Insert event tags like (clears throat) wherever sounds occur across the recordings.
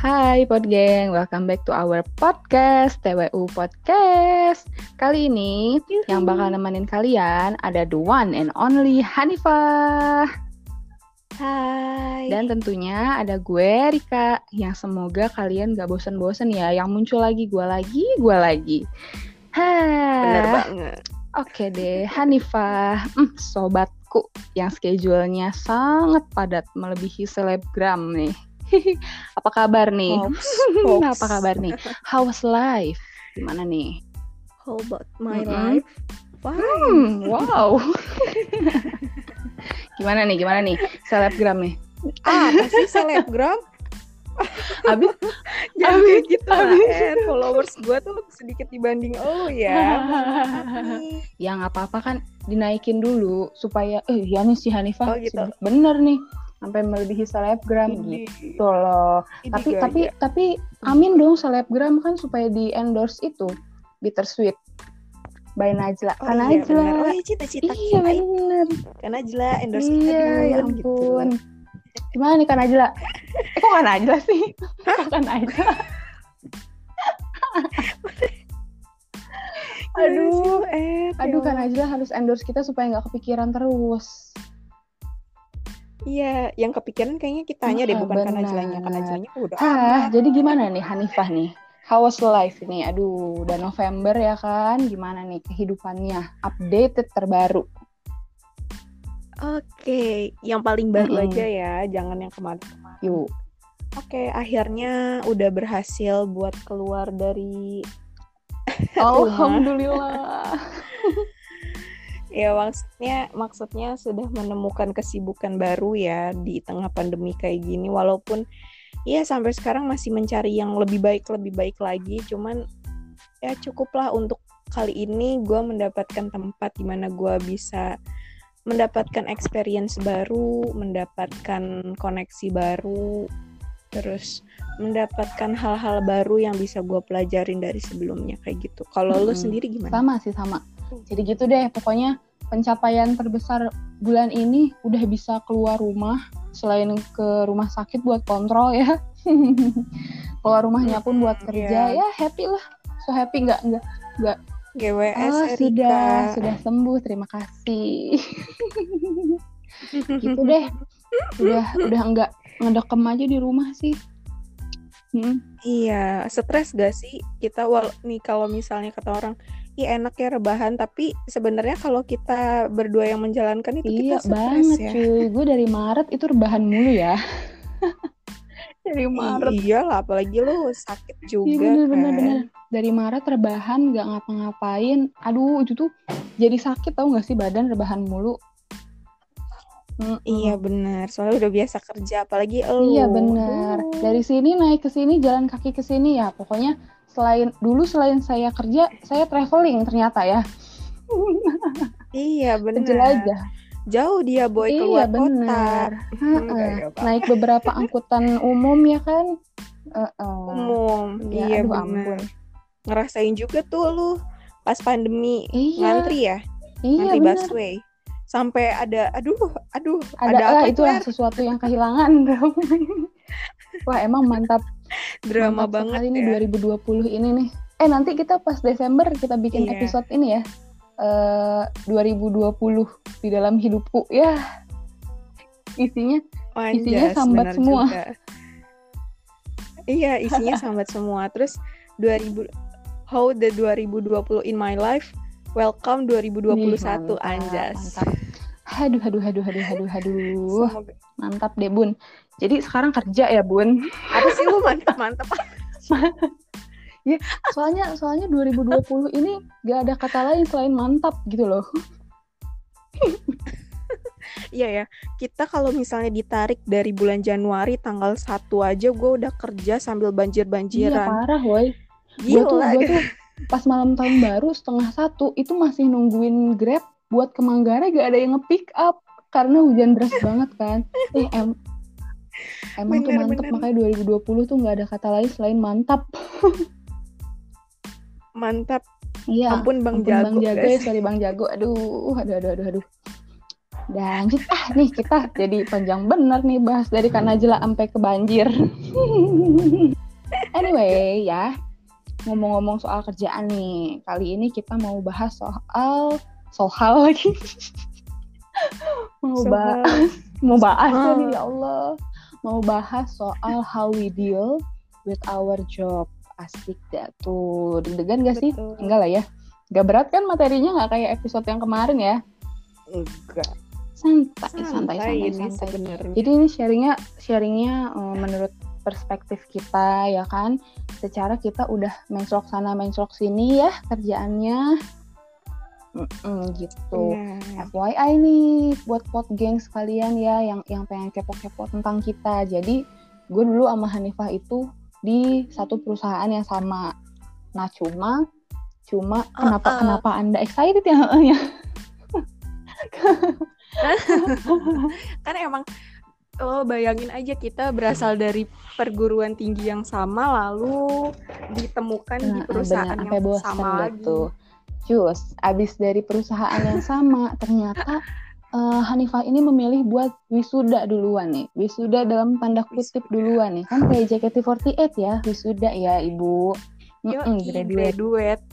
Hai Podgeng, welcome back to our podcast TWU Podcast. Kali ini Yuhu. yang bakal nemenin kalian ada the one and only Hanifah Hai. dan tentunya ada gue Rika yang semoga kalian gak bosen-bosen ya. Yang muncul lagi gue lagi, gue lagi. bener Hah, banget. oke deh Hanifah, Hmm, sobatku yang schedule-nya sangat padat melebihi selebgram nih. (laughs) Apa kabar nih? Hoax. (laughs) Apa kabar nih? How's life? Gimana nih? How about my Mm-mm. life? Fine. Hmm, wow. (laughs) gimana nih? Gimana nih? Selebgram nih. Ah, apa sih selebgram? Abis Jangan Abis- kayak gitu lah. Followers gue tuh sedikit dibanding lo ya. Nih. ya nggak apa-apa kan dinaikin dulu supaya eh ya nih si Hanifah Oh, gitu. bener nih sampai melebihi selebgram Ini- gitu loh. ini Tapi gaya. tapi tapi amin dong selebgram kan supaya di endorse itu bittersweet by Najla. Oh kan iya Najla. bener. Oh iya cita-cita Iya kita. bener. Karena jelas endorse kita Iya, duluan ya gitu. ampun. Gimana nih Kak Najla? Eh, kok Kak Najla sih? Kok Kak Najla? Aduh, eh, Aduh, Kak Najla harus endorse kita supaya nggak kepikiran terus. Iya, yang kepikiran kayaknya kitanya deh, Ah, bukan karena jelanya. Karena jelanya udah Hah, jadi gimana nih Hanifah nih? How was life nih? Aduh, udah November ya kan? Gimana nih kehidupannya? Updated terbaru. Oke, yang paling baru Mm-mm. aja ya, jangan yang kemarin. Yuk. Oke, akhirnya udah berhasil buat keluar dari (laughs) Alhamdulillah. (laughs) ya maksudnya maksudnya sudah menemukan kesibukan baru ya di tengah pandemi kayak gini walaupun ya sampai sekarang masih mencari yang lebih baik lebih baik lagi cuman ya cukuplah untuk kali ini gue mendapatkan tempat di mana gue bisa mendapatkan experience baru mendapatkan koneksi baru terus mendapatkan hal-hal baru yang bisa gue pelajarin dari sebelumnya kayak gitu kalau lu Mm-mm. sendiri gimana? Sama sih sama. Jadi gitu deh, pokoknya pencapaian terbesar bulan ini udah bisa keluar rumah selain ke rumah sakit buat kontrol ya. (laughs) keluar rumahnya pun buat Mm, kerja iya. ya happy lah. So happy nggak nggak GWS Oh, Erika. sudah sudah sembuh terima kasih. (laughs) gitu deh. Udah udah nggak ngedekem aja di rumah sih. Hmm. Iya, stres gak sih kita wal nih kalau misalnya kata orang, iya enak ya rebahan, tapi sebenarnya kalau kita berdua yang menjalankan itu Iya kita stres banget ya. cuy. Gue dari Maret itu rebahan mulu ya. (laughs) dari Maret. Iya lah, apalagi lu sakit Iya juga bener kan. bener bener. Dari Maret rebahan nggak ngapa-ngapain. Aduh itu tuh jadi sakit tau gak sih badan rebahan mulu. Mm-mm. Iya bener, soalnya udah biasa kerja, apalagi elu. Iya. Aduh. Dari sini naik ke sini jalan kaki ke sini ya. Pokoknya selain dulu selain saya kerja, saya traveling ternyata ya. (laughs) Iya bener. Jelajah. Jauh dia boy Iya keluar kota. bener. Hmm, gak. Naik beberapa angkutan umum ya kan. Heeh. Umum. Iya, Iya, aduh, ampun. Ngerasain juga tuh lu pas pandemi Iya. ngantri ya, Iya ngantri bener. busway. Sampai ada, aduh, aduh, Ada, lah apa tuh, itulah Er? sesuatu yang kehilangan. (laughs) Wah emang mantap drama Mantap banget sekali ya. nih 2020 ini nih. Eh nanti kita pas Desember kita bikin Iya. episode ini ya. Eh 2020 di dalam hidupku ya. Isinya isinya Anjas, sambat semua. juga. Iya, isinya (laughs) sambat semua. Terus 2000 how the 2020 in my life. Welcome 2021 Ih, mantap, Anjas. Mantap. Aduh, aduh, aduh, aduh, aduh, aduh. Semoga Mantap deh, Bun. Jadi sekarang kerja ya, Bun. apa sih lu mantap-mantap? (laughs) Soalnya soalnya 2020 ini gak ada kata lain selain mantap gitu loh. (laughs) Iya ya. Kita kalau misalnya ditarik dari bulan Januari tanggal 1 aja gue udah kerja sambil Iya, banjir-banjiran. parah, woi. Gue tuh, Gila. gue tuh pas malam tahun baru setengah satu itu masih nungguin Grab buat ke Manggarai gak ada yang nge-pick up karena hujan deras (laughs) banget kan. Eh, em emang tuh Bener, mantep bener. makanya 2020 tuh nggak ada kata lain selain mantap. Mantap. Iya. Ampun Bang ampun Jago. Bang Jago ya, sorry Bang Jago. Aduh, aduh, aduh, aduh, aduh. lanjut ah nih kita jadi panjang bener nih bahas dari Kanajela sampai ke banjir. (laughs) anyway ya, ngomong-ngomong soal kerjaan nih, kali ini kita mau bahas soal soal lagi. mau bahas mau bahas oh. ya Allah. Mau bahas soal how we deal with our job. Asik dah tuh. Deg-degan gak sih? Betul. Enggak lah ya. Gak berat kan materinya nggak kayak episode yang kemarin ya? Enggak santai santai santai santai, santai. jadi ini sharingnya sharingnya um, menurut perspektif kita ya kan? Secara kita udah menslok sana menslok sini ya kerjaannya. Mm-mm, gitu. Yeah. FYI nih buat pot geng sekalian ya yang yang pengen kepo-kepo tentang kita. Jadi gue dulu sama Hanifah itu di satu perusahaan yang sama. Nah cuma cuma uh, kenapa uh. kenapa anda excited ya? (laughs) (laughs) Kan emang oh bayangin aja kita berasal dari perguruan tinggi yang sama lalu ditemukan nah, di perusahaan yang sama lagi. Tuh. Cus, abis dari perusahaan yang sama ternyata uh, Hanifah ini memilih buat wisuda duluan nih. Wisuda dalam tanda kutip duluan nih. Kan kayak JKT48 ya, wisuda ya, Ibu. Yo, mm -mm, graduate. graduate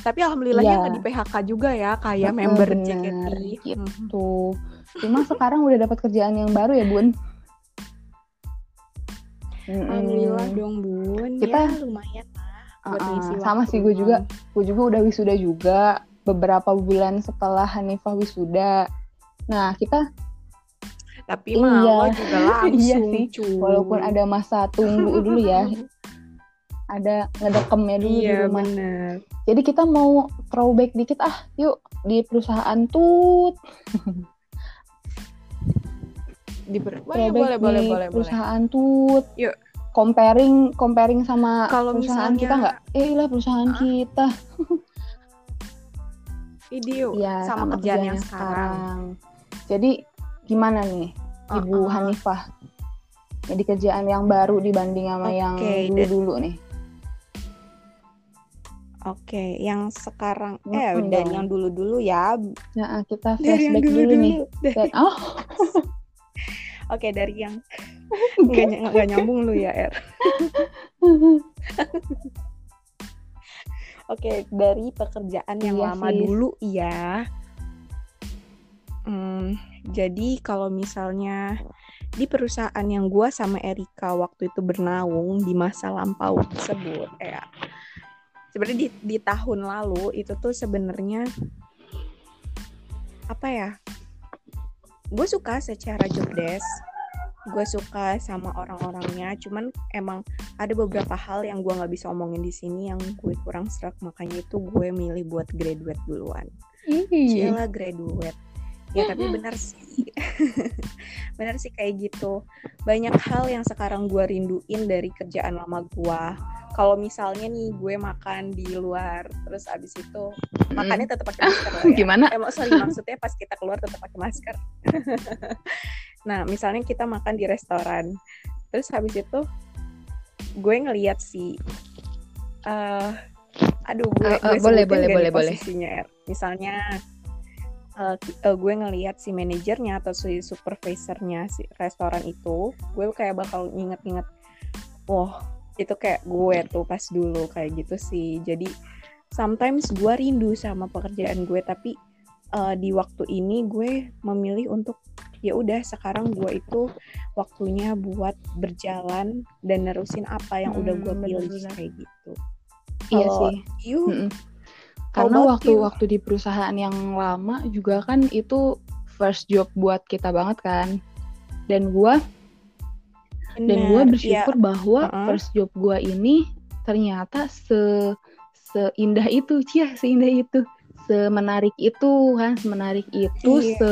tapi alhamdulillahnya ya. nggak di PHK juga ya kayak Betul, member bener, JKT gitu. Cuma sekarang udah dapat kerjaan yang baru ya Bun. Alhamdulillah mm dong Bun. Kita ya, lumayan lah. Uh, uh, sama sih gue juga. Gue juga udah wisuda juga beberapa bulan setelah Hanifah wisuda. Nah kita tapi iya. juga langsung iya sih. Cuy. Walaupun ada masa tunggu dulu ya. (laughs) ada ngedekemnya dulu iya, di rumah. Bener. Jadi kita mau throwback dikit ah, yuk di perusahaan tut. (laughs) di ber boleh, boleh, boleh, boleh, perusahaan tut. Yuk. Comparing comparing sama Kalau perusahaan misalnya... kita nggak? Eh lah perusahaan huh? kita. Video ya, sama, sama kerjaan yang sekarang. sekarang. Jadi gimana nih Ibu uh -uh. Hanifah? Jadi kerjaan yang baru dibanding sama okay, yang dulu-dulu nih. Oke, yang sekarang eh mm -hmm. dan yang dulu-dulu ya. Ya, kita flashback dulu, dulu nih. Dan, oh. (laughs) Oke, dari yang (laughs) nggak nggak nyambung lu ya, Er. (laughs) Oke, dari pekerjaan yang iya lama sih. dulu ya. Hmm, jadi kalau misalnya di perusahaan yang gua sama Erika waktu itu bernaung di masa lampau tersebut, ya sebenarnya di di tahun lalu itu tuh sebenarnya apa ya gue suka secara job desk gue suka sama orang-orangnya. Cuman emang ada beberapa hal yang gue nggak bisa omongin di sini yang gue kurang serak. Makanya itu gue milih buat graduate duluan. Cila graduate ya tapi benar (laughs) sih (laughs) benar sih kayak gitu banyak hal yang sekarang gue rinduin dari kerjaan lama gue kalau misalnya nih gue makan di luar terus abis itu mm. makannya tetap pakai masker ya. (laughs) gimana? Eh, sorry maksudnya pas kita keluar tetap pakai masker. nah misalnya kita makan di restoran terus habis itu gue ngeliat si uh, aduh gue, uh, uh, gue boleh boleh boleh boleh er. misalnya uh, uh, gue ngeliat si manajernya atau si supervisornya si restoran itu gue kayak bakal inget-inget wah itu kayak gue tuh pas dulu kayak gitu sih jadi sometimes gue rindu sama pekerjaan gue tapi uh, di waktu ini gue memilih untuk ya udah sekarang gue itu waktunya buat berjalan dan nerusin apa yang hmm, udah gue pilih bener. kayak gitu iya sih you mm -mm. Karena waktu-waktu di perusahaan yang lama juga kan itu first job buat kita banget kan dan gue dan gue bersyukur ya. bahwa uh -uh. first job gue ini ternyata se seindah itu cia (laughs) seindah itu semenarik itu kan semenarik itu iya. se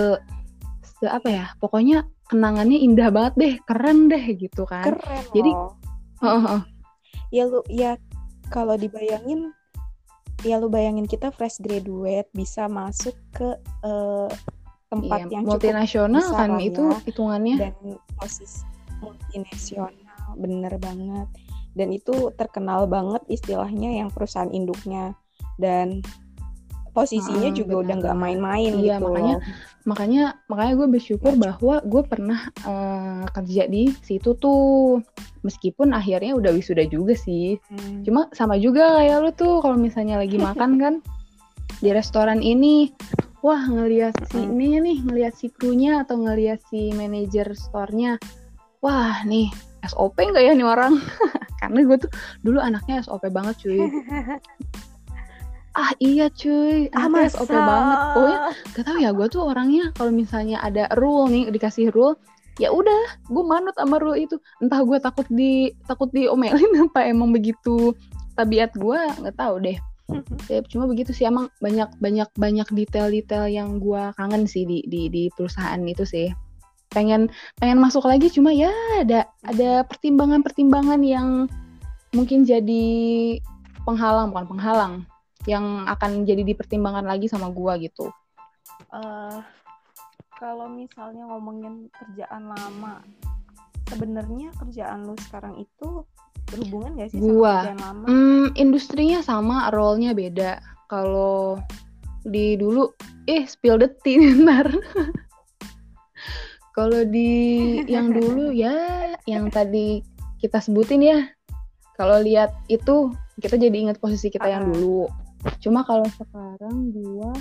se apa ya pokoknya kenangannya indah banget deh keren deh gitu kan keren jadi uh, uh. ya lu ya kalau dibayangin ya lu bayangin kita fresh graduate bisa masuk ke uh, tempat iya, yang multinasional kan ya, itu hitungannya. Dan posisi multinasional bener banget. Dan itu terkenal banget istilahnya yang perusahaan induknya. Dan posisinya hmm, juga bener. udah nggak main-main iya, gitu makanya loh. makanya makanya gue bersyukur bahwa gue pernah uh, kerja di situ tuh meskipun akhirnya udah wisuda juga sih hmm. cuma sama juga kayak lu tuh kalau misalnya lagi (laughs) makan kan di restoran ini wah ngelihat si hmm. ini nih ngelihat si krunya atau ngelihat si manajer store-nya wah nih SOP nggak ya nih orang (laughs) karena gue tuh dulu anaknya SOP banget cuy (laughs) ah iya cuy. Ah mas SOP banget. Pokoknya gak tau ya gue tuh orangnya kalau misalnya ada rule nih dikasih rule ya udah gue manut sama rule itu. Entah gue takut di takut diomelin (laughs) apa emang begitu tabiat gue nggak tahu deh. (laughs) Ya, cuma begitu sih emang banyak banyak banyak detail-detail yang gue kangen sih di di di perusahaan itu sih. Pengen pengen masuk lagi cuma ya ada ada pertimbangan-pertimbangan yang mungkin jadi penghalang bukan penghalang yang akan jadi dipertimbangkan lagi sama gua gitu. Uh, kalau misalnya ngomongin kerjaan lama, sebenarnya kerjaan lu sekarang itu berhubungan gak sih gua, sama kerjaan lama? Hmm, industrinya sama, role-nya beda. Kalau di dulu, eh spill the tea (laughs) ntar. Kalau di yang dulu (laughs) ya, yang tadi kita sebutin ya, kalau lihat itu kita jadi ingat posisi kita uh yang dulu cuma kalau sekarang gua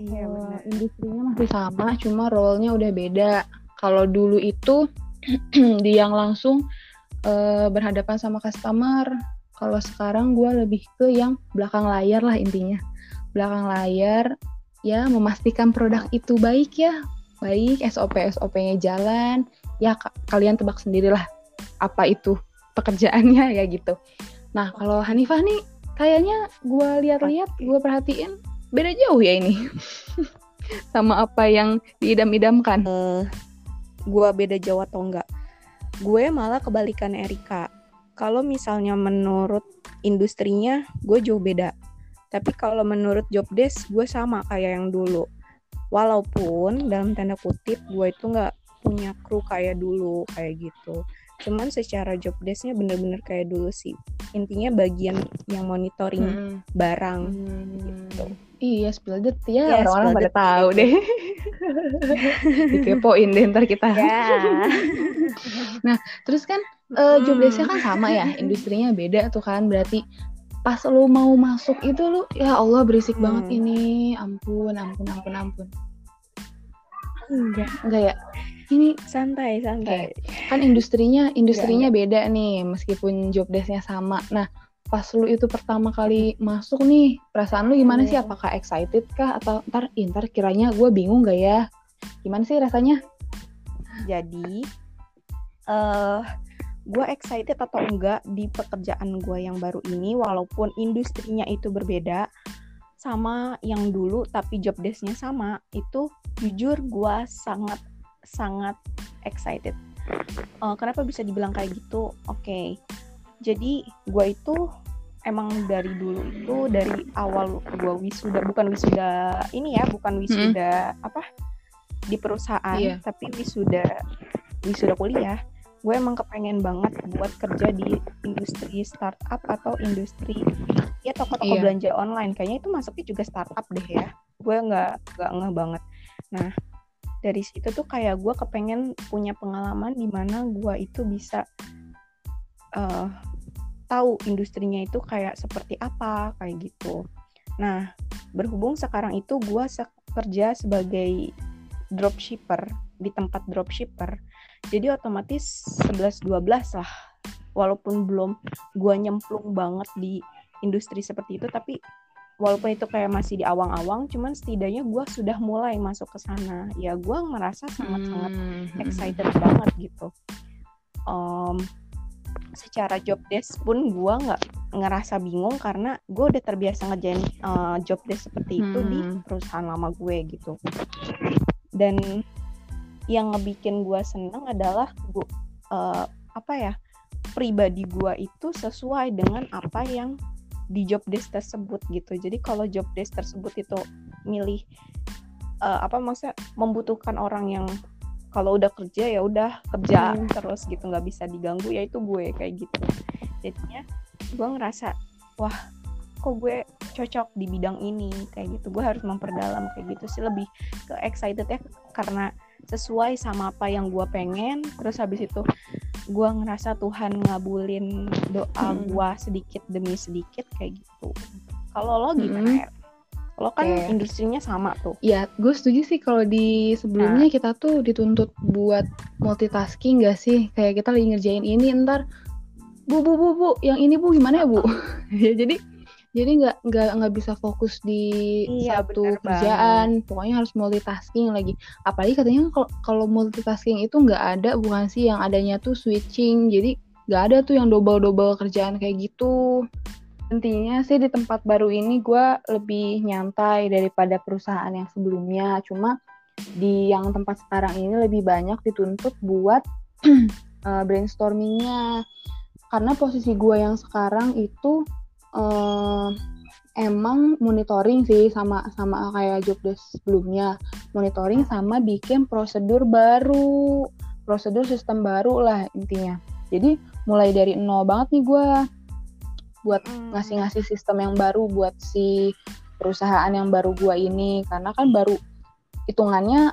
iya, uh, industrinya masih sama cuma role-nya udah beda. Kalau dulu itu (clears throat) di yang langsung uh, berhadapan sama customer. Kalau sekarang gua lebih ke yang belakang layar lah intinya. Belakang layar ya memastikan produk itu baik ya. Baik SOP SOP-nya jalan. Ya kalian tebak sendirilah apa itu pekerjaannya (laughs) ya gitu. Nah kalau Hanifah nih kayaknya gue lihat-lihat gue perhatiin beda jauh ya ini. (laughs) Sama apa yang diidam-idamkan. Uh, eh, gue beda jauh atau enggak? Gue malah kebalikan Erika. Kalau misalnya menurut industrinya gue jauh beda. Tapi kalau menurut job desk gue sama kayak yang dulu. Walaupun dalam tanda kutip gue itu nggak punya kru kayak dulu kayak gitu cuman secara job desknya bener-bener kayak dulu sih. Intinya bagian yang monitoring hmm. barang. Hmm. gitu. Iya spill the ya yeah, orang-orang pada tahu deh. (laughs) Dikepoin deh ntar kita. Yeah. (laughs) nah terus kan uh, job desknya kan sama ya industrinya beda tuh kan. Berarti pas lo mau masuk itu lo ya Allah berisik hmm. banget ini. Ampun ampun ampun ampun. Enggak. Enggak ya ini santai santai. Kan industrinya industrinya Gak. beda nih meskipun job desknya sama. Nah pas lu itu pertama kali masuk nih perasaan lu gimana hmm. sih apakah excited kah? Atau ntar ntar kiranya gue bingung gak ya? Gimana sih rasanya? Jadi uh, gue excited atau enggak di pekerjaan gue yang baru ini walaupun industrinya itu berbeda sama yang dulu tapi job desknya sama itu jujur gue sangat sangat excited. Uh, kenapa bisa dibilang kayak gitu? Oke, okay. jadi gue itu emang dari dulu itu dari awal gue wisuda bukan wisuda ini ya, bukan wisuda hmm. apa di perusahaan, yeah. tapi wisuda wisuda kuliah. Gue emang kepengen banget buat kerja di industri startup atau industri ya toko-toko yeah. belanja online. Kayaknya itu masuknya juga startup deh ya. Gue nggak nggak ngeh banget. Nah, dari situ tuh kayak gue kepengen punya pengalaman di mana gue itu bisa uh, tahu industrinya itu kayak seperti apa kayak gitu. Nah berhubung sekarang itu gue kerja sebagai dropshipper di tempat dropshipper, jadi otomatis 11-12 lah. Walaupun belum gue nyemplung banget di industri seperti itu, tapi walaupun itu kayak masih di awang-awang cuman setidaknya gue sudah mulai masuk ke sana ya gue merasa sangat-sangat hmm. excited banget gitu um, secara job desk pun gue nggak ngerasa bingung karena gue udah terbiasa ngejain uh, job desk seperti itu hmm. di perusahaan lama gue gitu dan yang ngebikin gue seneng adalah gue uh, apa ya pribadi gue itu sesuai dengan apa yang di job desk tersebut gitu. Jadi kalau job desk tersebut itu milih uh, apa maksudnya membutuhkan orang yang kalau udah kerja ya udah kerja hmm. terus gitu nggak bisa diganggu ya itu gue kayak gitu. Jadinya gue ngerasa wah kok gue cocok di bidang ini? Kayak gitu gue harus memperdalam kayak gitu sih. Lebih ke excited ya karena sesuai sama apa yang gue pengen terus habis itu gue ngerasa Tuhan ngabulin doa hmm. gue sedikit demi sedikit kayak gitu kalau lo gimana hmm. lo kan okay. industrinya sama tuh. Ya, gue setuju sih kalau di sebelumnya nah. kita tuh dituntut buat multitasking gak sih? Kayak kita lagi ngerjain ini, ntar bu bu bu bu, yang ini bu gimana ya bu? (laughs) ya jadi jadi nggak nggak nggak bisa fokus di iya, satu kerjaan banget. pokoknya harus multitasking lagi apalagi katanya kalau kalau multitasking itu nggak ada bukan sih yang adanya tuh switching jadi nggak ada tuh yang double double kerjaan kayak gitu Intinya sih di tempat baru ini gue lebih nyantai daripada perusahaan yang sebelumnya. Cuma di yang tempat sekarang ini lebih banyak dituntut buat uh, (clears throat) brainstormingnya. Karena posisi gue yang sekarang itu uh, emang monitoring sih sama sama kayak job desk sebelumnya. Monitoring sama bikin prosedur baru, prosedur sistem baru lah intinya. Jadi mulai dari nol banget nih gue buat hmm. ngasih-ngasih sistem yang baru buat si perusahaan yang baru gua ini karena kan baru hitungannya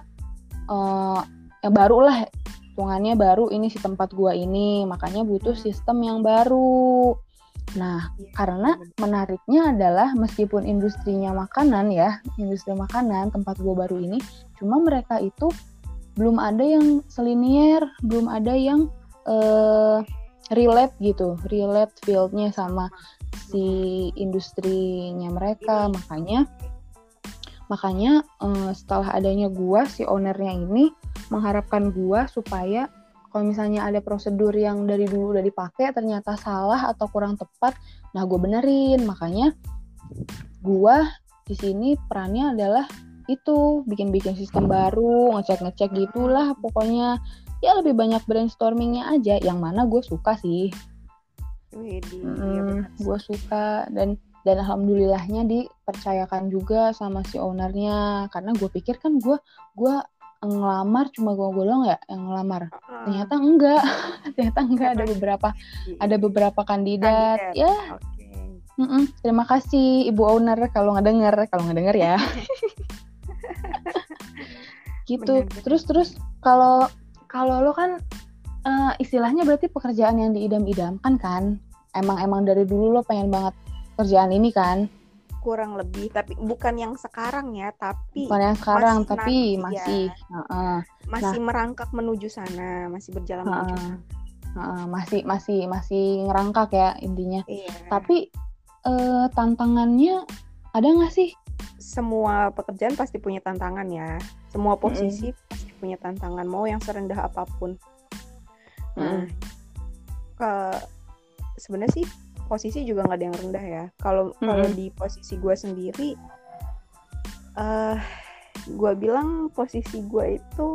uh, yang baru lah hitungannya baru ini si tempat gua ini makanya butuh hmm. sistem yang baru nah karena menariknya adalah meskipun industrinya makanan ya industri makanan tempat gua baru ini cuma mereka itu belum ada yang selinier belum ada yang uh, relate gitu, relate fieldnya sama si industrinya mereka. Makanya makanya uh, setelah adanya gua si ownernya ini mengharapkan gua supaya kalau misalnya ada prosedur yang dari dulu udah dipakai ternyata salah atau kurang tepat, nah gue benerin. Makanya gua di sini perannya adalah itu bikin-bikin sistem baru, ngecek-ngecek gitulah pokoknya. Ya lebih banyak brainstormingnya aja yang mana gue suka sih. Hmm, gue suka. Dan dan alhamdulillahnya dipercayakan juga sama si ownernya. Karena gue pikir kan gue gue ngelamar cuma gue golong ya yang ngelamar? Uh, ternyata enggak. (laughs) Ternyata enggak. Ada beberapa ada beberapa kandidat, kandidat. ya. Okay. mm -mm. terima kasih ibu owner kalau nggak denger kalau nggak denger ya. (laughs) Gitu. Bener, terus terus kalau kalau lo kan uh, istilahnya berarti pekerjaan yang diidam-idamkan kan? Emang emang dari dulu lo pengen banget kerjaan ini kan kurang lebih tapi bukan yang sekarang ya tapi bukan yang sekarang masih tapi nanti, masih ya. uh, uh. masih nah, merangkak menuju sana masih berjalan uh, menuju sana uh, masih masih masih ngerangkak ya intinya iya. tapi uh, tantangannya ada nggak sih semua pekerjaan pasti punya tantangan ya semua posisi mm -hmm. pasti punya tantangan mau yang serendah apa pun nah mm. ke sebenarnya sih posisi juga nggak ada yang rendah ya kalau mm -hmm. kalau di posisi gue sendiri uh, gue bilang posisi gue itu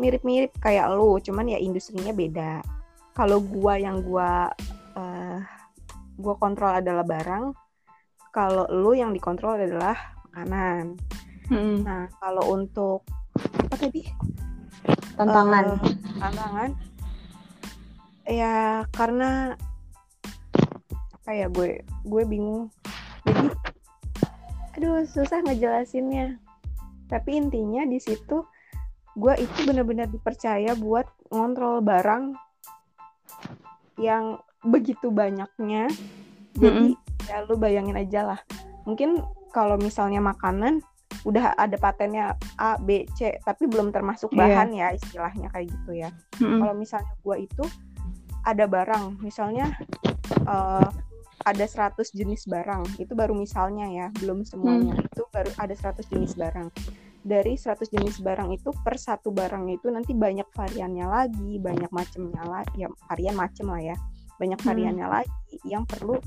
mirip-mirip kayak lo cuman ya industrinya beda kalau gue yang gue uh, gue kontrol adalah barang kalau lu yang dikontrol adalah makanan. Hmm. Nah, kalau untuk apa tadi? Tantangan. Uh, tantangan. Ya karena apa ya gue gue bingung. Jadi aduh susah ngejelasinnya. Tapi intinya di situ gue itu benar-benar dipercaya buat ngontrol barang yang begitu banyaknya. Jadi mm -hmm ya lu bayangin aja lah mungkin kalau misalnya makanan udah ada patennya A B C tapi belum termasuk iya. bahan yeah. ya istilahnya kayak gitu ya mm-hmm. kalau misalnya gua itu ada barang misalnya uh, ada 100 jenis barang itu baru misalnya ya belum semuanya mm. itu baru ada 100 jenis barang dari 100 jenis barang itu per satu barang itu nanti banyak variannya lagi banyak macamnya lah ya varian macem lah ya banyak variannya hmm. lagi yang perlu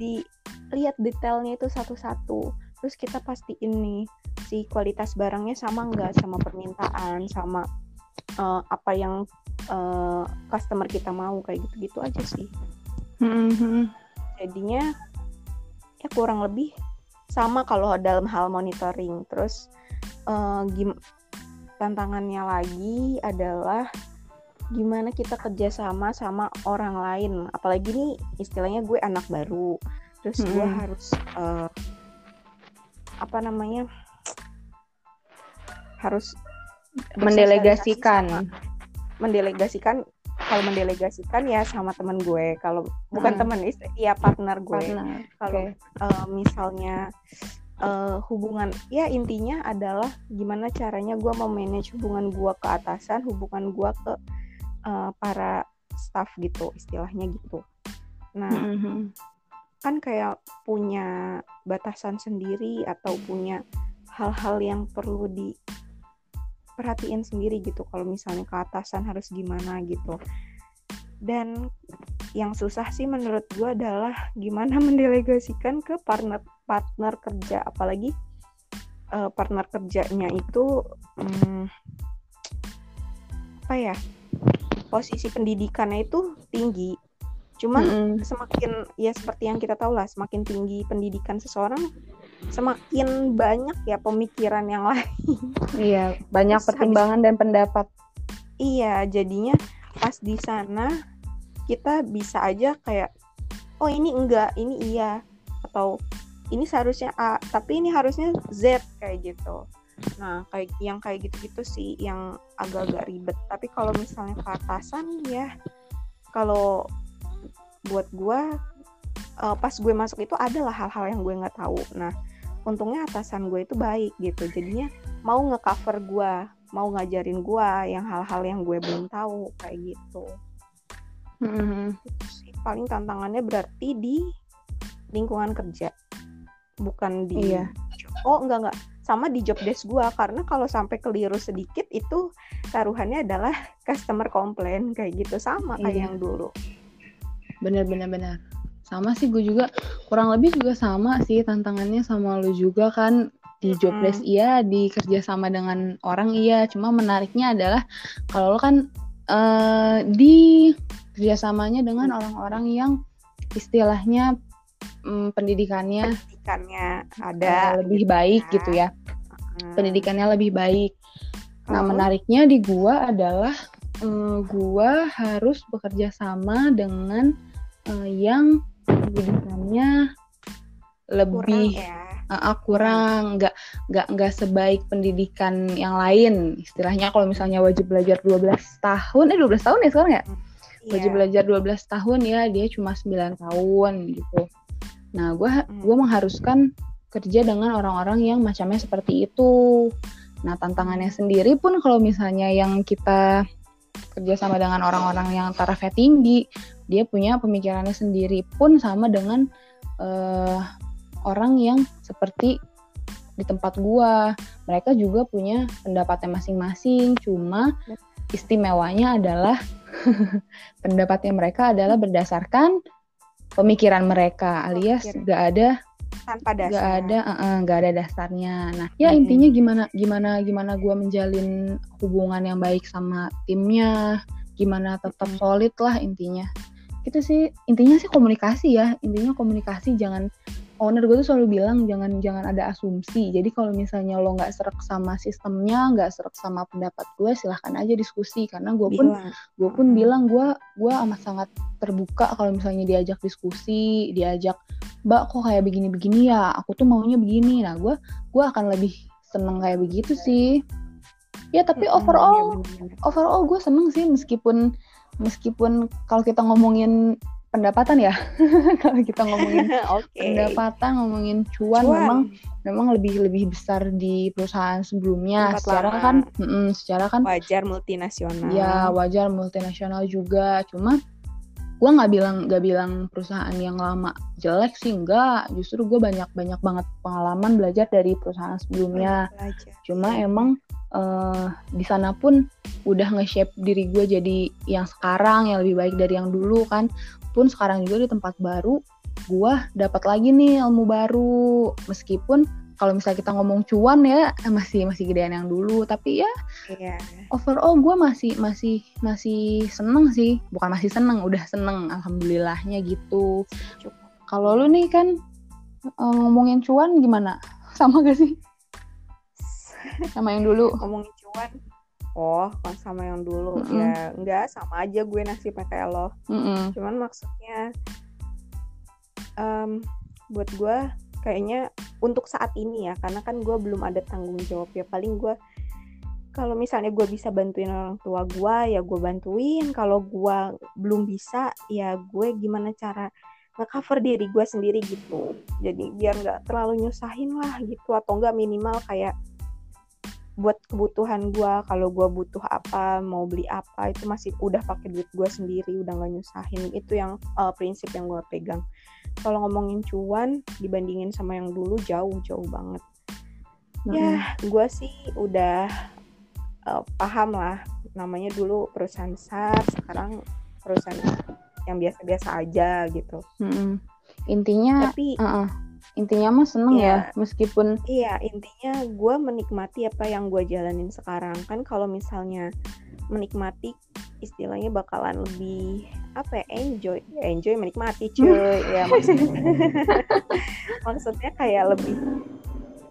dilihat detailnya itu satu-satu terus kita pastiin nih si kualitas barangnya sama nggak sama permintaan sama uh, apa yang uh, customer kita mau kayak gitu-gitu aja sih mm-hmm. Jadinya ya kurang lebih sama kalau dalam hal monitoring. Terus uh, gim tantangannya lagi adalah gimana kita kerjasama sama orang lain. Apalagi nih istilahnya gue anak baru. Terus gue harus uh, apa namanya harus mendelegasikan. mendelegasikan kalau mendelegasikan ya sama temen gue kalau bukan hmm. temen istri ya partner gue kalau okay. uh, misalnya uh, hubungan ya intinya adalah gimana caranya gue mau manage hubungan gue ke atasan hubungan gue ke uh, para staff gitu istilahnya gitu nah mm -hmm. kan kayak punya batasan sendiri atau punya hal-hal yang perlu di perhatiin sendiri gitu kalau misalnya ke atasan harus gimana gitu. Dan yang susah sih menurut gue adalah gimana (laughs) mendelegasikan ke partner partner kerja. Apalagi uh, partner kerjanya itu um, apa ya posisi pendidikannya itu tinggi. Cuman mm -hmm. semakin ya seperti yang kita tahu lah semakin tinggi pendidikan seseorang semakin banyak ya pemikiran yang lain. Iya, banyak Terus pertimbangan habis, dan pendapat. Iya, jadinya pas di sana kita bisa aja kayak oh ini enggak, ini iya atau ini seharusnya A, tapi ini harusnya Z kayak gitu. Nah, kayak yang kayak gitu-gitu sih yang agak-agak ribet. Tapi kalau misalnya ke atasan ya kalau buat gue uh, pas gue masuk itu adalah hal-hal yang gue nggak tahu. Nah, untungnya atasan gue itu baik gitu jadinya mau ngecover gue mau ngajarin gue yang hal-hal yang gue belum tahu kayak gitu mm-hmm. itu sih paling tantangannya berarti di lingkungan kerja bukan di iya. oh enggak enggak sama di job desk gue karena kalau sampai keliru sedikit itu taruhannya adalah (laughs) customer complaint kayak gitu sama kayak iya. yang dulu bener bener bener sama sih gue juga kurang lebih juga sama sih tantangannya sama lu juga kan. Di job desk iya di kerja sama dengan orang iya. Cuma menariknya adalah kalau lo kan uh, di kerjasamanya dengan orang-orang yang istilahnya um, pendidikannya pendidikannya ada uh, lebih baik ya. gitu ya. Hmm. pendidikannya lebih baik. Nah menariknya di gua adalah um, gua harus bekerja sama dengan uh, yang pendidikannya lebih kurang, ya. uh, kurang nggak nggak nggak sebaik pendidikan yang lain istilahnya kalau misalnya wajib belajar 12 tahun eh 12 tahun ya sekarang ya yeah. wajib belajar 12 tahun ya dia cuma 9 tahun gitu nah gue hmm. gue mengharuskan kerja dengan orang-orang yang macamnya seperti itu nah tantangannya sendiri pun kalau misalnya yang kita kerja sama dengan orang-orang yang tarafnya tinggi dia punya pemikirannya sendiri pun sama dengan uh, orang yang seperti di tempat gua. Mereka juga punya pendapatnya masing-masing cuma istimewanya adalah (laughs) pendapatnya mereka adalah berdasarkan pemikiran mereka alias gak ada tanpa dasar. gak ada uh, gak ada dasarnya. Nah ya hmm. intinya gimana gimana gimana gue menjalin hubungan yang baik sama timnya gimana tetap solid lah intinya. Itu sih. Intinya sih komunikasi ya. Intinya komunikasi jangan owner gue tuh selalu bilang jangan jangan ada asumsi. Jadi kalau misalnya lo nggak serak sama sistemnya nggak serak sama pendapat gue silahkan aja diskusi. Karena gue pun gue pun bilang gue gue amat sangat terbuka kalau misalnya diajak diskusi diajak mbak kok kayak begini-begini ya? Aku tuh maunya begini. Nah gue gue akan lebih seneng kayak begitu sih. Ya tapi overall overall gue seneng sih meskipun meskipun kalau kita ngomongin pendapatan ya. (laughs) Kalau kita ngomongin (laughs) okay. pendapatan ngomongin cuan, cuan. memang memang lebih lebih besar di perusahaan sebelumnya. Tempat secara lama. kan mm, secara kan wajar multinasional. Ya wajar multinasional juga. Cuma gue nggak bilang nggak bilang perusahaan yang lama jelek sih enggak justru gue banyak banyak banget pengalaman belajar dari perusahaan sebelumnya. Cuma emang uh, di sana pun udah nge-shape diri gue jadi yang sekarang yang lebih baik dari yang dulu kan. Pun sekarang juga di tempat baru gue dapat lagi nih ilmu baru. Meskipun kalau misalnya kita ngomong cuan ya masih masih gedean yang dulu. Tapi ya yeah. overall gue masih masih masih seneng sih. Bukan masih seneng udah seneng. Alhamdulillahnya gitu. Kalau lu nih kan eh, ngomongin cuan gimana? (laughs) Sama gak sih? Sama yang dulu? Ngomongin cuan? Oh pas sama yang dulu. Mm -hmm. ya enggak sama aja gue nasibnya kayak lo. Mm -hmm. cuman maksudnya um, buat gue kayaknya untuk saat ini ya karena kan gue belum ada tanggung jawab ya. Paling gue kalau misalnya gue bisa bantuin orang tua gue ya gue bantuin. Kalau gue belum bisa ya gue gimana cara nge-cover diri gue sendiri gitu. Jadi biar nggak terlalu nyusahin lah gitu atau enggak minimal kayak buat kebutuhan gue kalau gue butuh apa mau beli apa itu masih udah pakai duit gue sendiri udah nggak nyusahin. Itu yang uh, prinsip yang gue pegang kalau ngomongin cuan dibandingin sama yang dulu jauh jauh banget. Ya gue sih udah uh, paham lah. Namanya dulu perusahaan besar sekarang perusahaan yang biasa-biasa aja gitu. Mm -hmm. intinya tapi uh -uh intinya mah seneng ya meskipun iya intinya gue menikmati apa yang gue jalanin sekarang. Kan kalau misalnya menikmati istilahnya bakalan lebih apa ya enjoy ya enjoy menikmati cuy. (laughs) Ya maksudnya. (laughs) Maksudnya kayak lebih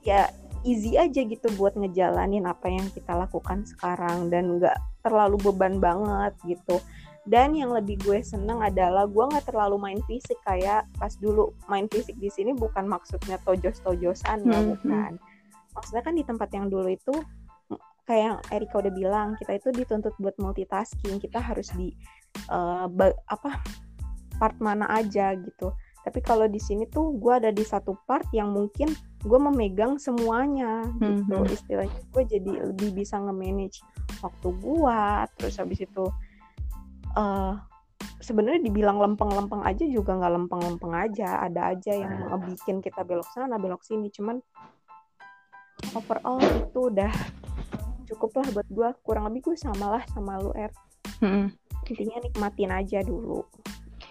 ya easy aja gitu buat ngejalanin apa yang kita lakukan sekarang dan nggak terlalu beban banget gitu. Dan yang lebih gue seneng adalah gue nggak terlalu main fisik kayak pas dulu main fisik di sini bukan maksudnya tojos tojosan ya hmm, hmm. bukan. Maksudnya kan di tempat yang dulu itu kayak yang Erika udah bilang kita itu dituntut buat multitasking kita harus di uh, apa part mana aja gitu tapi kalau di sini tuh gue ada di satu part yang mungkin gue memegang semuanya gitu hmm. istilahnya gue jadi lebih bisa nge-manage waktu gue terus habis itu uh, sebenarnya dibilang lempeng-lempeng aja juga nggak lempeng-lempeng aja ada aja yang ah. bikin kita belok sana belok sini cuman overall itu udah cukup lah buat gue kurang lebih gue sama lah sama lu er. Hmm. intinya nikmatin aja dulu.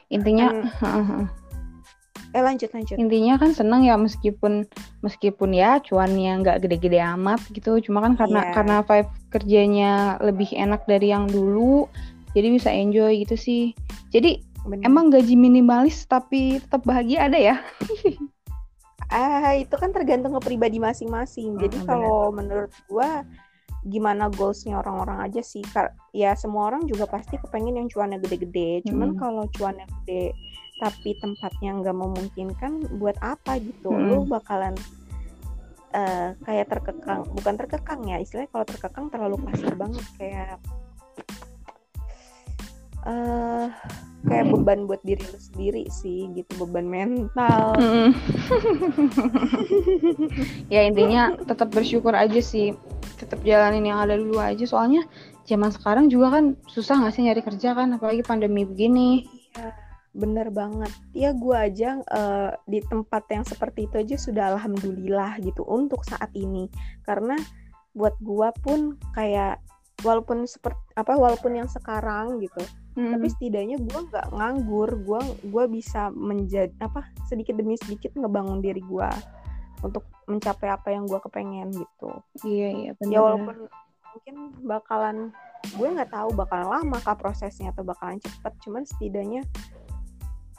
Intinya kan, (laughs) eh lanjut lanjut. Intinya kan seneng ya meskipun meskipun ya cuannya nggak gede-gede amat gitu. Cuma kan karena yeah. karena vibe kerjanya lebih enak dari yang dulu jadi bisa enjoy gitu sih. Jadi Bener. emang gaji minimalis tapi tetap bahagia ada ya? (laughs) Ah itu kan tergantung ke pribadi masing-masing. Hmm, jadi kalau menurut gua gimana goalsnya orang-orang aja sih ya semua orang juga pasti kepengen yang cuannya gede-gede cuman hmm. kalau cuannya gede tapi tempatnya nggak memungkinkan buat apa gitu hmm. lu bakalan uh, kayak terkekang bukan terkekang ya istilahnya kalau terkekang terlalu pasif banget kayak uh, kayak beban buat diri lu sendiri sih gitu beban mental. Mm. (laughs) ya intinya tetap bersyukur aja sih tetap jalanin yang ada dulu aja. Soalnya zaman sekarang juga kan susah nggak sih nyari kerja kan apalagi pandemi begini. Iya bener banget. Ya gue aja uh, di tempat yang seperti itu aja sudah alhamdulillah gitu untuk saat ini. Karena buat gue pun kayak walaupun seperti apa walaupun yang sekarang gitu hmm. tapi setidaknya gue nggak nganggur gue gue bisa menjadi apa sedikit demi sedikit ngebangun diri gue untuk mencapai apa yang gue kepengen gitu iya iya benar ya walaupun mungkin bakalan gue nggak tahu bakalan lama kah prosesnya atau bakalan cepet cuman setidaknya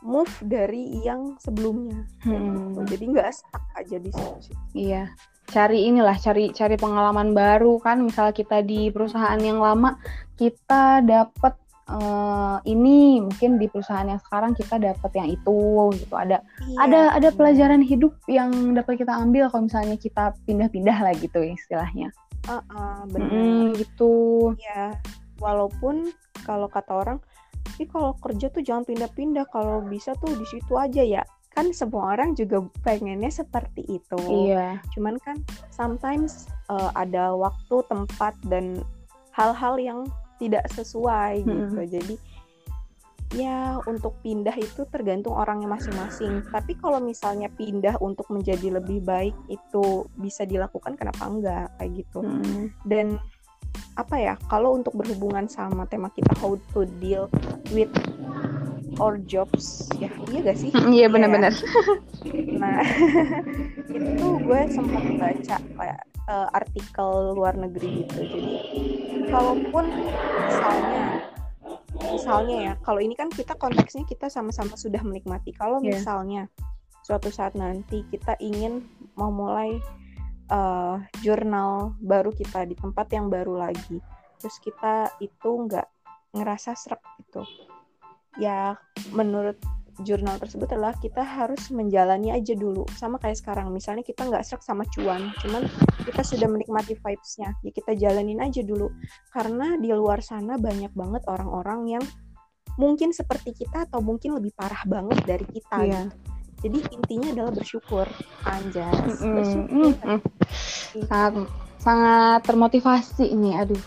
move dari yang sebelumnya. Hmm. jadi nggak stuck aja di situ iya. Cari inilah cari cari pengalaman baru kan. Misal kita di perusahaan yang lama kita dapat uh, ini. Mungkin di perusahaan yang sekarang kita dapat yang itu gitu. Ada iya, ada ada pelajaran hidup yang dapat kita ambil kalau misalnya kita pindah-pindah lah gitu istilahnya. Uh, uh, benar. Mm, gitu. Ya walaupun kalau kata orang tapi kalau kerja tuh jangan pindah-pindah kalau bisa tuh di situ aja ya. Kan semua orang juga pengennya seperti itu. Iya. Cuman kan sometimes uh, ada waktu tempat dan hal-hal yang tidak sesuai hmm. gitu. Jadi ya untuk pindah itu tergantung orangnya masing-masing. Tapi kalau misalnya pindah untuk menjadi lebih baik itu bisa dilakukan kenapa enggak? Kayak gitu. Hmm. dan apa ya kalau untuk berhubungan sama tema kita how to deal with our jobs ya iya gak sih? Iya, iya. benar-benar. (laughs) Nah (laughs) itu gue sempat baca kayak uh, artikel luar negeri gitu. Jadi kalaupun misalnya misalnya ya kalau ini kan kita konteksnya kita sama-sama sudah menikmati. Kalau yeah. misalnya suatu saat nanti kita ingin mau mulai uh, jurnal baru kita di tempat yang baru lagi terus kita itu nggak ngerasa serak gitu ya menurut jurnal tersebut adalah kita harus menjalani aja dulu sama kayak sekarang misalnya kita nggak serak sama cuan cuman kita sudah menikmati vibesnya ya kita jalanin aja dulu karena di luar sana banyak banget orang-orang yang mungkin seperti kita atau mungkin lebih parah banget dari kita yeah. gitu. Jadi intinya adalah bersyukur. Anjas mm bersyukur. Mm sangat sangat termotivasi ini aduh.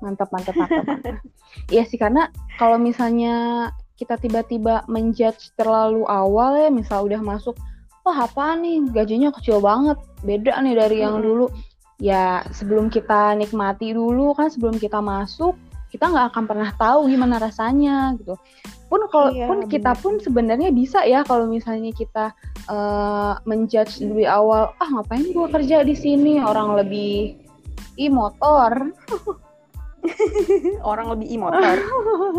Mantap mantap mantap mantap. (laughs) Iya sih karena kalau misalnya kita tiba-tiba menjudge terlalu awal ya misal udah masuk wah apa nih? Gajinya kecil banget. Beda nih dari yang dulu. Ya sebelum kita nikmati dulu kan sebelum kita masuk kita nggak akan pernah tahu gimana rasanya gitu pun kalau iya, pun kita pun sebenarnya bisa ya kalau misalnya kita uh, menjudge lebih awal ah ngapain gua kerja di sini? Orang lebih i motor. (laughs) Orang lebih i motor.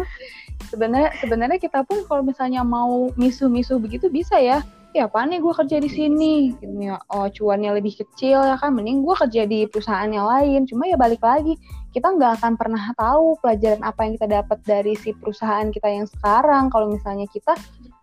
(laughs) Sebenarnya sebenarnya kita pun kalau misalnya mau misuh-misuh begitu bisa ya. Ya apa nih gue kerja di sini? Gitu ya. Oh cuannya lebih kecil ya kan mending gue kerja di perusahaan yang lain. Cuma ya balik lagi kita nggak akan pernah tahu pelajaran apa yang kita dapat dari si perusahaan kita yang sekarang. Kalau misalnya kita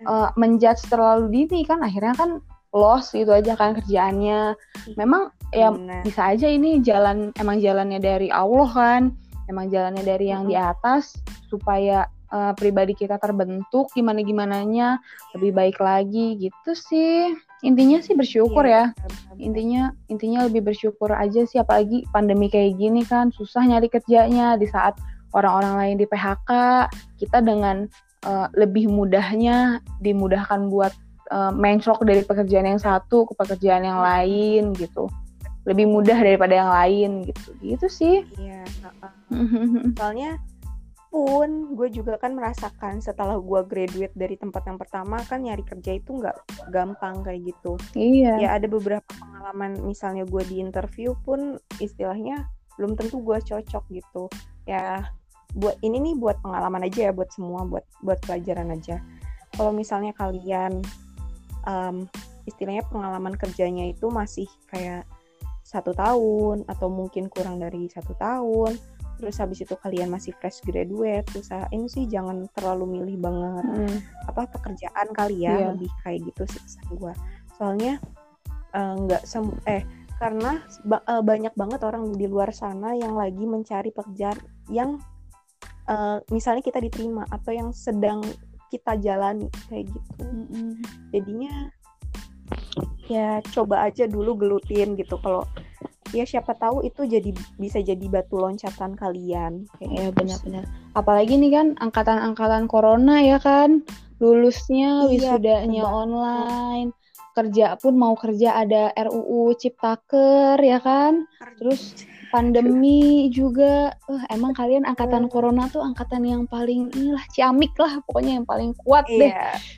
uh, menjudge terlalu dini kan akhirnya kan loss gitu aja kan kerjaannya. Memang ya Bener. bisa aja ini jalan emang jalannya dari Allah kan emang jalannya dari yang di atas supaya uh, pribadi kita terbentuk gimana gimananya lebih baik lagi gitu sih intinya sih bersyukur iya, ya. intinya intinya lebih bersyukur aja sih apalagi pandemi kayak gini kan susah nyari kerjanya. Di saat orang-orang lain di PHK kita dengan uh, lebih mudahnya dimudahkan buat uh, menclok dari pekerjaan yang satu ke pekerjaan yang lain gitu. Lebih mudah daripada yang lain gitu. Gitu sih. Iya (laughs) soalnya pun gue juga kan merasakan setelah gue graduate dari tempat yang pertama kan nyari kerja itu nggak gampang kayak gitu. Iya. Ya ada beberapa pengalaman misalnya gue di interview pun istilahnya belum tentu gue cocok gitu. Ya buat ini nih buat pengalaman aja ya buat semua buat buat pelajaran aja. Kalau misalnya kalian um, istilahnya pengalaman kerjanya itu masih kayak satu tahun atau mungkin kurang dari satu tahun terus habis itu kalian masih fresh graduate usahain sih jangan terlalu milih banget hmm. apa pekerjaan kali ya yeah. lebih kayak gitu sih pesan gue soalnya eh, nggak uh, eh karena ba uh, banyak banget orang di luar sana yang lagi mencari pekerjaan yang uh, misalnya kita diterima atau yang sedang kita jalani kayak gitu mm -hmm. jadinya ya coba aja dulu gelutin gitu kalau ya siapa tahu itu jadi bisa jadi batu loncatan kalian. Kayak ya benar-benar. Apalagi nih kan angkatan-angkatan corona ya kan. Lulusnya iya, wisudanya betul. online. Kerja pun mau kerja ada RUU Ciptaker ya kan. Terus pandemi juga. Uh, emang kalian angkatan corona tuh angkatan yang paling inilah ciamik lah pokoknya yang paling kuat deh.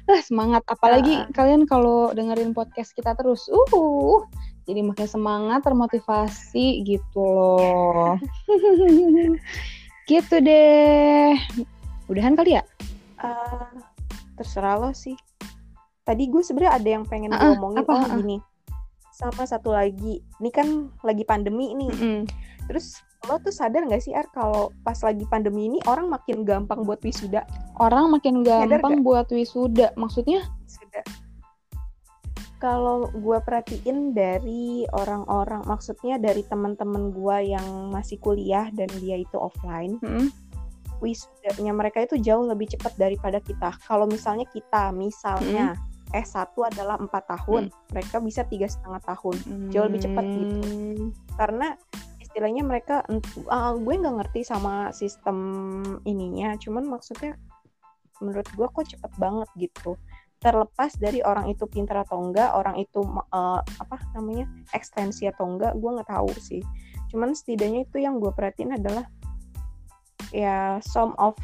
Uh, semangat. Apalagi uh. kalian kalau dengerin podcast kita terus uh jadi makin semangat termotivasi gitu loh. (laughs) Gitu deh. Udahan kali ya? Uh, terserah lo sih. Tadi gue sebenarnya ada yang pengen uh, ngomongin apa, oh uh. gini. Sama satu lagi. Ini kan lagi pandemi nih. Mm -hmm. terus lo tuh sadar gak sih Ar kalau pas lagi pandemi ini orang makin gampang buat wisuda? Orang makin gampang buat wisuda. Maksudnya? Wisuda kalau gue perhatiin dari orang-orang, maksudnya dari teman-teman gue yang masih kuliah dan dia itu offline, hmm. wisudanya mereka itu jauh lebih cepat daripada kita. Kalau misalnya kita, misalnya hmm. S1 adalah empat tahun, hmm. mereka bisa tiga setengah tahun, hmm. jauh lebih cepat gitu. Karena istilahnya mereka, uh, gue nggak ngerti sama sistem ininya, cuman maksudnya menurut gue kok cepet banget gitu terlepas dari orang itu pintar atau enggak orang itu uh, apa namanya ekstensi atau enggak gue nggak tahu sih cuman setidaknya itu yang gue perhatiin adalah ya some of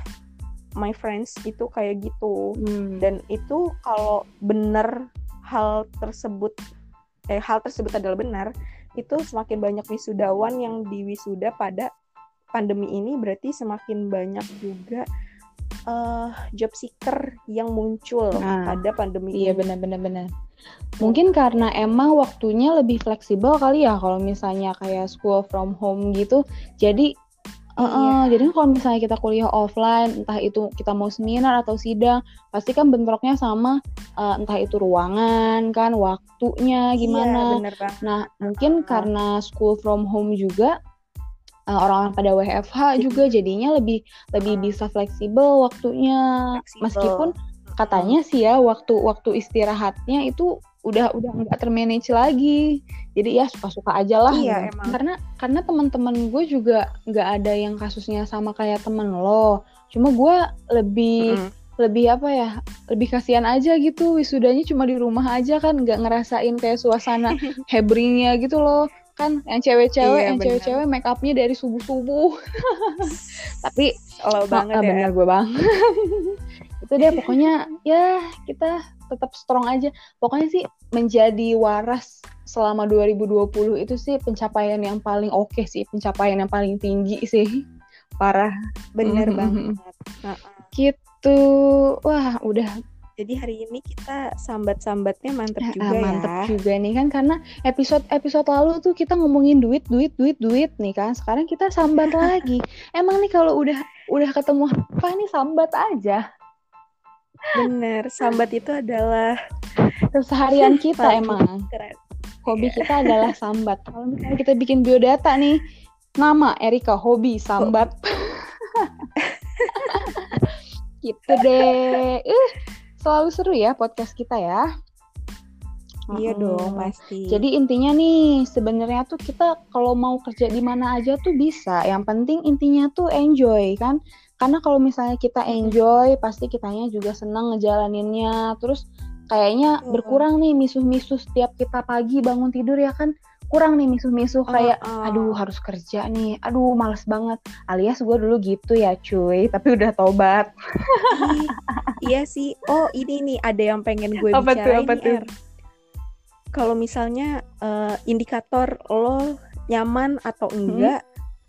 my friends itu kayak gitu hmm. dan itu kalau benar hal tersebut eh hal tersebut adalah benar itu semakin banyak wisudawan yang diwisuda pada pandemi ini berarti semakin banyak juga uh, job seeker yang muncul nah, pada pandemi iya benar-benar benar mungkin karena emang waktunya lebih fleksibel kali ya kalau misalnya kayak school from home gitu jadi Uh, uh, jadi kalau misalnya kita kuliah offline, entah itu kita mau seminar atau sidang, pasti kan bentroknya sama uh, entah itu ruangan kan, waktunya gimana. Iya, bener banget. Nah, mungkin Uh. karena school from home juga orang-orang pada WFH juga (laughs) jadinya lebih lebih Uh. bisa fleksibel waktunya. Fleksibel. Meskipun katanya sih ya waktu waktu istirahatnya itu udah udah nggak termanage lagi jadi ya suka-suka aja lah Iya, gitu. emang. karena karena teman-teman gue juga nggak ada yang kasusnya sama kayak temen lo cuma gue lebih Mm-mm. lebih apa ya lebih kasihan aja gitu wisudanya cuma di rumah aja kan nggak ngerasain kayak suasana (laughs) hebringnya gitu loh kan yang cewek-cewek Iya, yang cewek-cewek make upnya dari subuh-subuh (laughs) tapi Slow banget ya. bener gue bang (laughs) itu deh pokoknya ya kita tetap strong aja pokoknya sih menjadi waras selama 2020 itu sih pencapaian yang paling oke sih pencapaian yang paling tinggi sih parah Bener Mhm. banget. Heeh. gitu wah udah Jadi hari ini kita sambat-sambatnya mantep ah, juga mantep ya. juga nih kan karena episode episode lalu tuh kita ngomongin duit duit duit duit nih kan sekarang kita sambat (laughs) lagi emang nih kalau udah udah ketemu apa nih sambat aja Bener, sambat itu adalah keseharian (laughs) kita emang keren. hobi kita adalah sambat. Kalau misalnya kita bikin biodata nih, nama Erika hobi sambat. (laughs) gitu deh. Uh, selalu seru ya podcast kita ya. Iya Mm-mm. dong, pasti. Jadi intinya nih, sebenarnya tuh kita kalau mau kerja di mana aja tuh bisa. Yang penting intinya tuh enjoy kan. Karena kalau misalnya kita enjoy, pasti kitanya juga senang ngejalaninnya. Terus kayaknya berkurang nih misuh-misuh setiap kita pagi bangun tidur ya kan. Kurang nih misuh-misuh kayak Oh, oh. aduh harus kerja nih. Aduh males banget. Alias gue dulu gitu ya cuy, tapi udah tobat. Iya sih. Oh, ini nih ada yang pengen gue Apa tuh, bicarain apa tuh? Er. Kalau misalnya eh, indikator lo nyaman atau Hmm?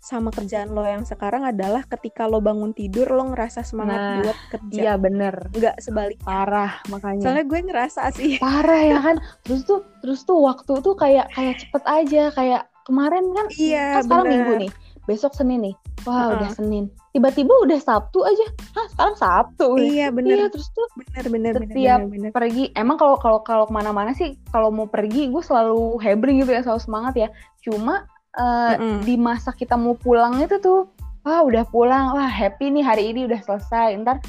Sama kerjaan lo yang sekarang adalah ketika lo bangun tidur lo ngerasa semangat Nah, buat kerja. Iya bener. Enggak sebaliknya. Parah makanya. Soalnya gue ngerasa sih. (laughs) parah ya kan terus tuh terus tuh waktu tuh kayak kayak cepet aja kayak kemarin kan Iya, kan sekarang bener. minggu nih besok senin nih wah Heeh. udah senin tiba-tiba udah sabtu aja Hah sekarang sabtu. Iya, iya bener. terus tuh bener, bener, Setiap bener, bener. pergi emang kalau kalau kalau ke mana-mana sih kalau mau pergi gue selalu hebring gitu ya selalu semangat ya cuma eh, Mm-mm. di masa kita mau pulang itu tuh wah udah pulang. Wah happy nih hari ini udah selesai. Ntar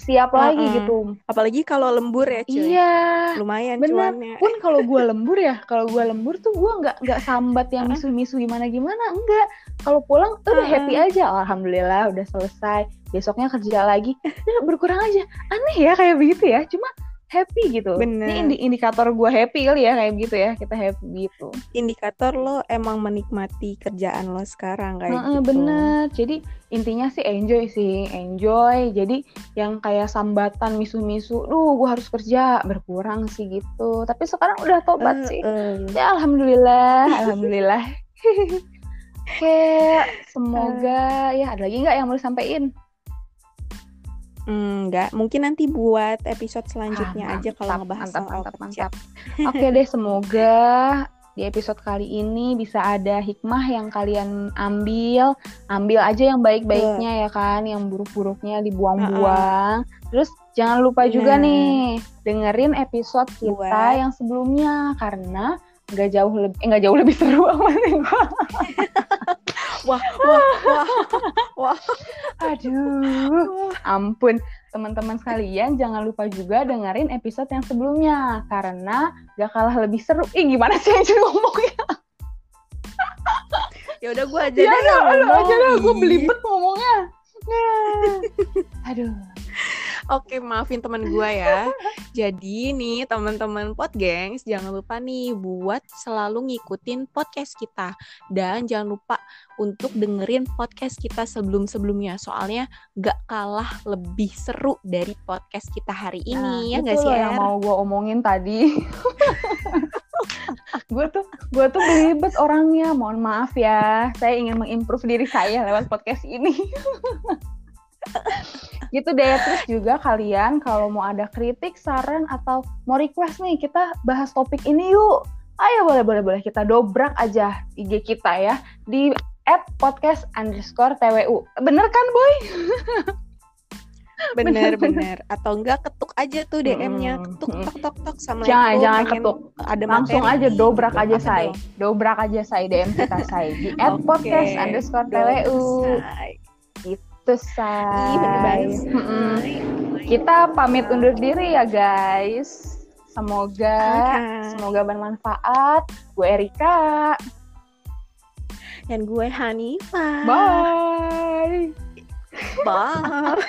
siap lagi Mm-mm. gitu. Apalagi kalau lembur ya, cuy. iya. Lumayan Bener. cuannya. pun kalau gue lembur ya kalau gue lembur tuh gue nggak nggak sambat yang misu-misu gimana gimana. Enggak kalau pulang tuh udah happy aja. Alhamdulillah udah selesai. Besoknya kerja lagi. Berkurang aja. Aneh ya kayak begitu ya. Cuma happy gitu Bener. ini indi- indikator gue happy kali ya kayak begitu ya kita happy gitu Indikator lo emang menikmati kerjaan lo sekarang kayak Heeh, gitu. bener jadi intinya sih enjoy sih enjoy jadi yang kayak sambatan misu-misu duh gue harus kerja berkurang sih gitu tapi sekarang udah tobat Eh, sih eh. Ya alhamdulillah, (laughs) alhamdulillah. (laughs) Oke, semoga ya ada lagi nggak yang mau disampaikan? Enggak, mungkin nanti buat episode selanjutnya Ah, aja kalau ngebahas mantap, soal mantap, kerja. mantap. Oke deh, semoga di episode kali ini bisa ada hikmah yang kalian ambil, ambil aja yang baik-baiknya ya kan, yang buruk-buruknya dibuang-buang. Terus jangan lupa juga Benar. nih dengerin episode kita Buat- yang sebelumnya karena nggak jauh lebih eh, nggak jauh lebih seru amat nih gua. Wah, wah, wah, wah. Aduh, ampun. Teman-teman sekalian, jangan lupa juga dengerin episode yang sebelumnya. Karena gak kalah lebih seru. Ih, gimana sih yang jadi ngomongnya? Ya udah gue aja Ya deh udah, aja dah. Gue belibet ngomongnya. Nah. (laughs) Aduh. Oke, maafin teman gue ya. Jadi nih teman-teman pot gengs, jangan lupa nih buat selalu ngikutin podcast kita dan jangan lupa untuk dengerin podcast kita sebelum-sebelumnya. Soalnya gak kalah lebih seru dari podcast kita hari ini ya Nah, nggak itu sih? yang Er? mau gue omongin tadi. (laughs) gue tuh gue tuh belibet orangnya. Mohon maaf ya. Saya ingin mengimprove diri saya lewat podcast ini. (laughs) gitu deh. Terus juga kalian kalau mau ada kritik saran atau mau request nih kita bahas topik ini yuk. Ayo boleh boleh boleh. Kita dobrak aja IG kita ya. Di at podcast underscore TWU. Bener kan, Boy? bener bener atau enggak ketuk aja tuh DM-nya ketuk tok tok tok sama jangan jangan ketuk. ada langsung materi. aja dobrak aja Apa say dong? dobrak aja say DM kita say di at Oke, podcast underscore TWU. Itu say. kita pamit undur diri ya guys. Semoga Oke. semoga bermanfaat. Gue Erika. Dan gue Hanifah. Bye. Bye